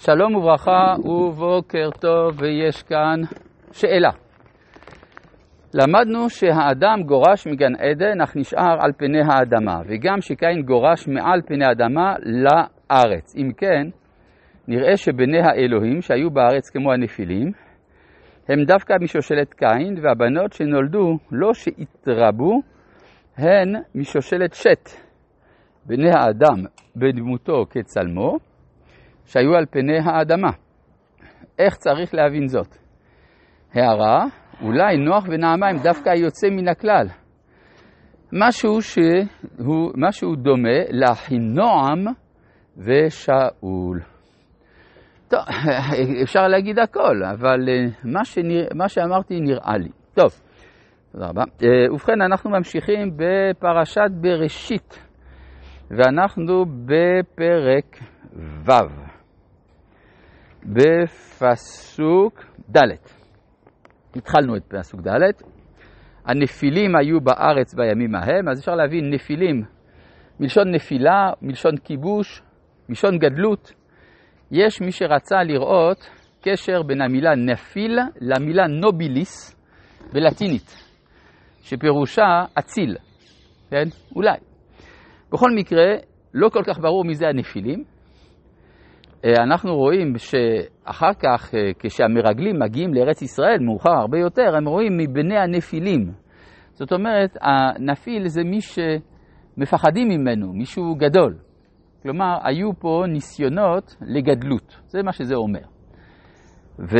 שלום וברכה ובוקר טוב, ויש כאן שאלה. למדנו שהאדם גורש מגן עדן, אך נשאר על פני האדמה, וגם שקין גורש מעל פני האדמה לארץ. אם כן, נראה שבני האלוהים שהיו בארץ כמו הנפילים, הם דווקא משושלת קין, והבנות שנולדו לא שהתרבו, הן משושלת שת, בני האדם בדמותו כצלמו, שהיו על פני האדמה. איך צריך להבין זאת? הערה, אולי נוח ונעמה הם דווקא היוצא מן הכלל. משהו שהוא משהו דומה לאחינועם ושאול. טוב, אפשר להגיד הכל, אבל אה, מה, שנרא, מה שאמרתי נראה לי. טוב, תודה רבה. אה, ובכן, אנחנו ממשיכים בפרשת בראשית, ואנחנו בפרק ו', בפסוק ד'. התחלנו את פסוק ד', הנפילים היו בארץ בימים ההם, אז אפשר להבין נפילים מלשון נפילה, מלשון כיבוש, מלשון גדלות. יש מי שרצה לראות קשר בין המילה נפיל למילה נוביליס בלטינית, שפירושה אציל, כן? אולי. בכל מקרה, לא כל כך ברור מי זה הנפילים. אה, אנחנו רואים שאחר כך, אה, כשהמרגלים מגיעים לארץ ישראל, מאוחר הרבה יותר, הם רואים מבני הנפילים. זאת אומרת, הנפיל זה מי שמפחדים ממנו, מישהו גדול. כלומר, היו פה ניסיונות לגדלות, זה מה שזה אומר. ו...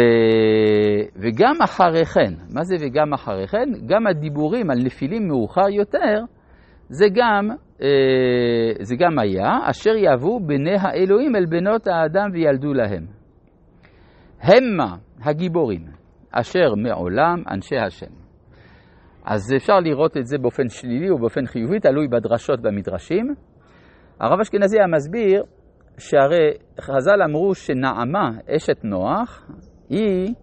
וגם אחרי כן, מה זה וגם אחרי כן? גם הדיבורים על נפילים מאוחר יותר, זה גם, אה, זה גם היה, אשר יאהבו בני האלוהים אל בנות האדם וילדו להם. המה הגיבורים, אשר מעולם אנשי השם. אז אפשר לראות את זה באופן שלילי ובאופן חיובי, תלוי בדרשות במדרשים. הרב אשכנזי המסביר שהרי חז"ל אמרו שנעמה, אשת נוח, היא,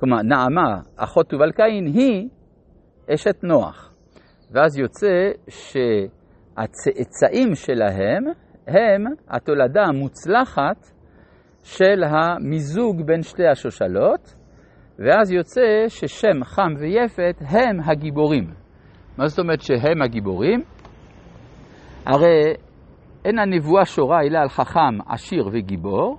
כלומר נעמה, אחות תובל קין, היא אשת נוח. ואז יוצא שהצאצאים שלהם הם התולדה המוצלחת של המיזוג בין שתי השושלות, ואז יוצא ששם חם ויפת הם הגיבורים. מה זאת אומרת שהם הגיבורים? הרי אין הנבואה שורה אלא על חכם, עשיר וגיבור,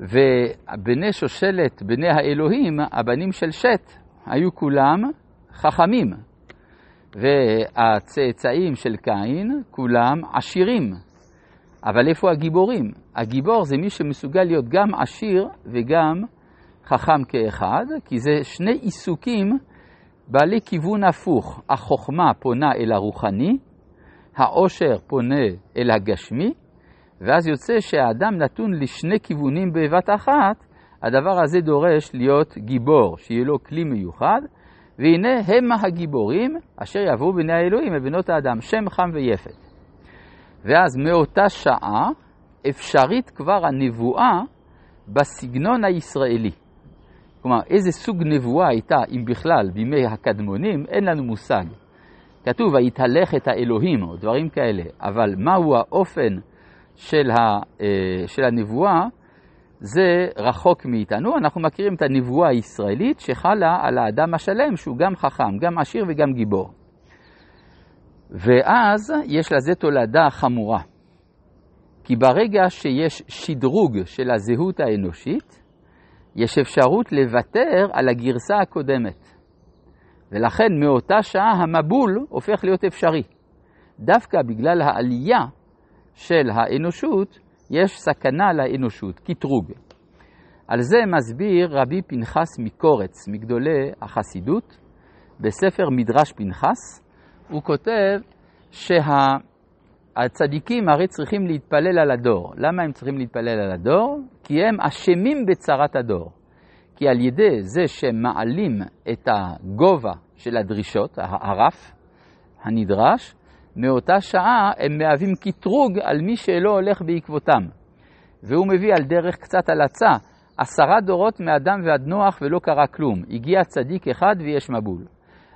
ובני שושלת, בני האלוהים, הבנים של שת, היו כולם חכמים, והצאצאים של קין, כולם עשירים. אבל איפה הגיבורים? הגיבור זה מי שמסוגל להיות גם עשיר וגם חכם כאחד, כי זה שני עיסוקים בעלי כיוון הפוך. החוכמה פונה אל הרוחני, העושר פונה אל הגשמי, ואז יוצא שהאדם נתון לשני כיוונים בבת אחת, הדבר הזה דורש להיות גיבור, שיהיה לו כלי מיוחד, והנה המה הגיבורים אשר יעברו בני האלוהים לבנות האדם, שם חם ויפת. ואז מאותה שעה אפשרית כבר הנבואה בסגנון הישראלי. כלומר, איזה סוג נבואה הייתה, אם בכלל, בימי הקדמונים, אין לנו מושג. כתוב, ויתהלך את האלוהים, או דברים כאלה, אבל מהו האופן של, ה, אה, של הנבואה, זה רחוק מאיתנו. אנחנו מכירים את הנבואה הישראלית שחלה על האדם השלם, שהוא גם חכם, גם עשיר וגם גיבור. ואז יש לזה תולדה חמורה. כי ברגע שיש שדרוג של הזהות האנושית, יש אפשרות לוותר על הגרסה הקודמת. ולכן מאותה שעה המבול הופך להיות אפשרי. דווקא בגלל העלייה של האנושות, יש סכנה לאנושות, קטרוג. על זה מסביר רבי פנחס מקורץ, מגדולי החסידות, בספר מדרש פנחס, הוא כותב שהצדיקים הרי צריכים להתפלל על הדור. למה הם צריכים להתפלל על הדור? כי הם אשמים בצרת הדור. כי על ידי זה שהם מעלים את הגובה של הדרישות, הרף הנדרש, מאותה שעה הם מהווים קטרוג על מי שלא הולך בעקבותם. והוא מביא על דרך קצת הלצה, עשרה דורות מאדם ועד נוח ולא קרה כלום. הגיע צדיק אחד ויש מבול.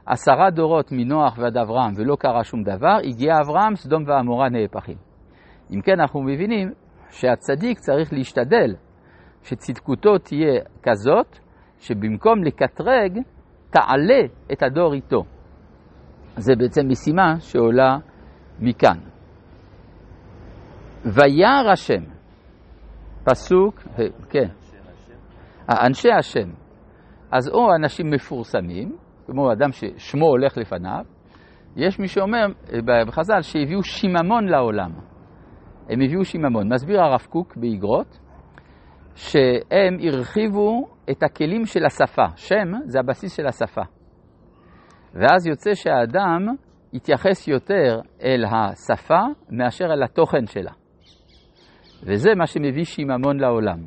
עשרה דורות מנוח ועד אברהם ולא קרה שום דבר, הגיע אברהם, סדום ועמורה נהפכים. אם כן, אנחנו מבינים שהצדיק צריך להשתדל שצדקותו תהיה כזאת, שבמקום לקטרג, תעלה את הדור איתו. זה בעצם משימה שעולה מכאן. וירא השם, פסוק, כן, אנשי השם. אז או אנשים מפורסמים, כמו אדם ששמו הולך לפניו, יש מי שאומר בחז"ל שהביאו שיממון לעולם. הם הביאו שיממון. מסביר הרב קוק באגרות, שהם הרחיבו את הכלים של השפה. שם זה הבסיס של השפה. ואז יוצא שהאדם יתייחס יותר אל השפה מאשר אל התוכן שלה. וזה מה שמביא שיממון לעולם.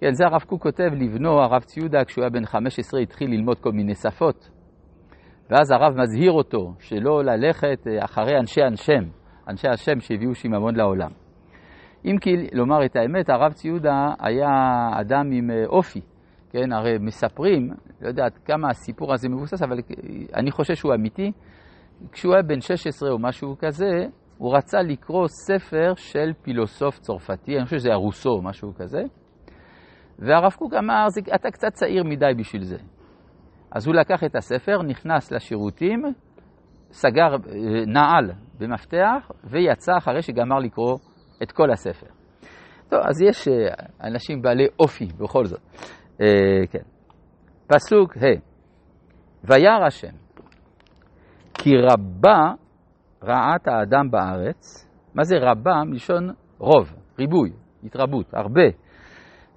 כן, זה הרב קוק כותב לבנו, הרב ציודה, כשהוא היה בן 15, התחיל ללמוד כל מיני שפות. ואז הרב מזהיר אותו שלא ללכת אחרי אנשי השם, אנשי השם שהביאו שיממון לעולם. אם כי, לומר את האמת, הרב ציודה היה אדם עם אה, אופי, כן? הרי מספרים, לא יודע כמה הסיפור הזה מבוסס, אבל אני חושב שהוא אמיתי. כשהוא היה בן 16 או משהו כזה, הוא רצה לקרוא ספר של פילוסוף צרפתי, אני חושב שזה היה רוסו או משהו כזה, והרב קוק אמר, אתה קצת צעיר מדי בשביל זה. אז הוא לקח את הספר, נכנס לשירותים, סגר אה, נעל במפתח ויצא אחרי שגמר לקרוא את כל הספר. טוב, אז יש אה, אנשים בעלי אופי בכל זאת. אה, כן. פסוק ה' וירא השם כי רבה רעת האדם בארץ, מה זה רבה? מלשון רוב, ריבוי, התרבות, הרבה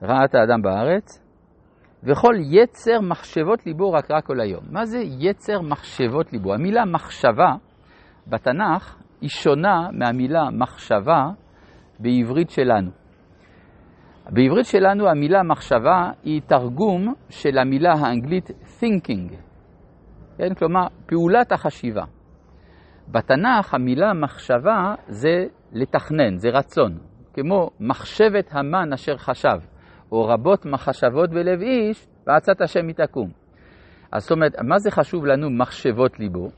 רעת האדם בארץ, וכל יצר מחשבות ליבו רק רק כל היום. מה זה יצר מחשבות ליבו? המילה מחשבה בתנ"ך היא שונה מהמילה מחשבה בעברית שלנו. בעברית שלנו המילה מחשבה היא תרגום של המילה האנגלית thinking, כן? כלומר פעולת החשיבה. בתנ"ך המילה מחשבה זה לתכנן, זה רצון, כמו מחשבת המן אשר חשב, או רבות מחשבות בלב איש, ועצת השם היא תקום. אז זאת אומרת, מה זה חשוב לנו מחשבות ליבו?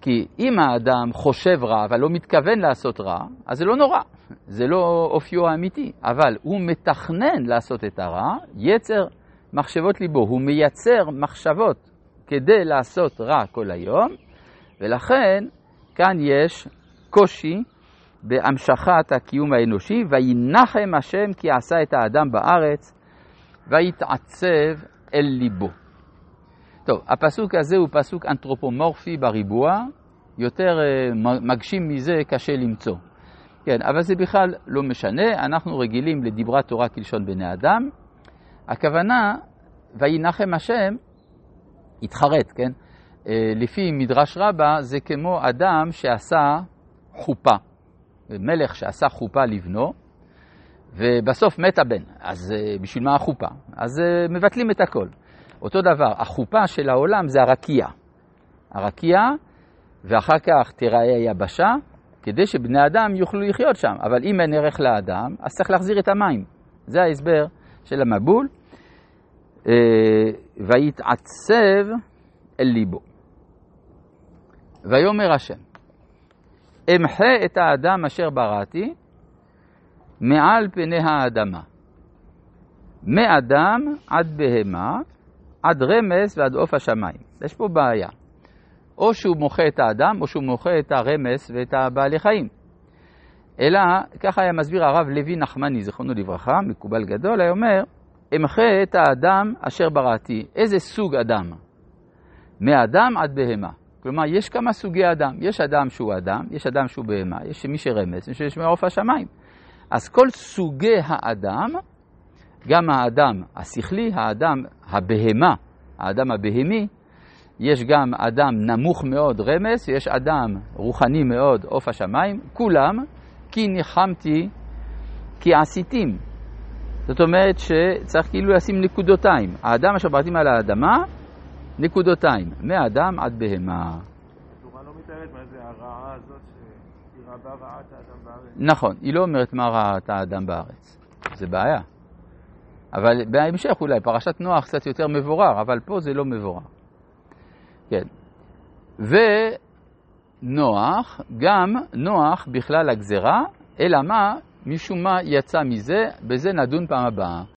כי אם האדם חושב רע, אבל לא מתכוון לעשות רע, אז זה לא נורא, זה לא אופיו האמיתי. אבל הוא מתכנן לעשות את הרע, יצר מחשבות ליבו, הוא מייצר מחשבות כדי לעשות רע כל היום, ולכן כאן יש קושי בהמשכת הקיום האנושי, וינחם השם כי עשה את האדם בארץ, ויתעצב אל ליבו. טוב, הפסוק הזה הוא פסוק אנתרופומורפי בריבוע, יותר אה, מגשים מזה קשה למצוא. כן, אבל זה בכלל לא משנה, אנחנו רגילים לדיברת תורה כלשון בני אדם. הכוונה, וינחם השם, התחרט, כן? אה, לפי מדרש רבה זה כמו אדם שעשה חופה, מלך שעשה חופה לבנו, ובסוף מת הבן, אז אה, בשביל מה החופה? אז מבטלים את הכל. אותו דבר, החופה של העולם זה הרקיע. הרקיע, ואחר כך תיראה היבשה, כדי שבני אדם יוכלו לחיות שם. אבל אם אין ערך לאדם, אז צריך להחזיר את המים. זה ההסבר של המבול. אה, ויתעצב אל ליבו. ויאמר השם, אמחה את האדם אשר בראתי מעל פני האדמה, מאדם עד בהמה, עד רמז ועד עוף השמיים. יש פה בעיה. או שהוא מוחה את האדם, או שהוא מוחה את הרמז ואת הבעלי חיים. אלא, ככה היה מסביר הרב לוי נחמני, זכרונו לברכה, מקובל גדול, היה אומר, אמחה את האדם אשר בראתי. איזה סוג אדם? מאדם עד בהמה. כלומר, יש כמה סוגי אדם. יש אדם שהוא אדם, יש אדם שהוא בהמה, יש מי שרמז, יש מי מעוף השמיים. אז כל סוגי האדם גם האדם השכלי, האדם הבהמה, האדם הבהמי, יש גם אדם נמוך מאוד רמז, יש אדם רוחני מאוד עוף השמיים, כולם כי ניחמתי כי עשיתים. זאת אומרת שצריך כאילו לשים נקודותיים. האדם אשר בראתים על האדמה, נקודותיים, מאדם עד בהמה. התורה לא מתארת מה זה הרעה הזאת שהיא רבה רעת האדם בארץ. נכון, היא לא אומרת מה רעת האדם בארץ. זה בעיה. אבל בהמשך אולי, פרשת נוח קצת יותר מבורר, אבל פה זה לא מבורר. כן. ונוח, גם נוח בכלל הגזרה, אלא מה, משום מה יצא מזה, בזה נדון פעם הבאה.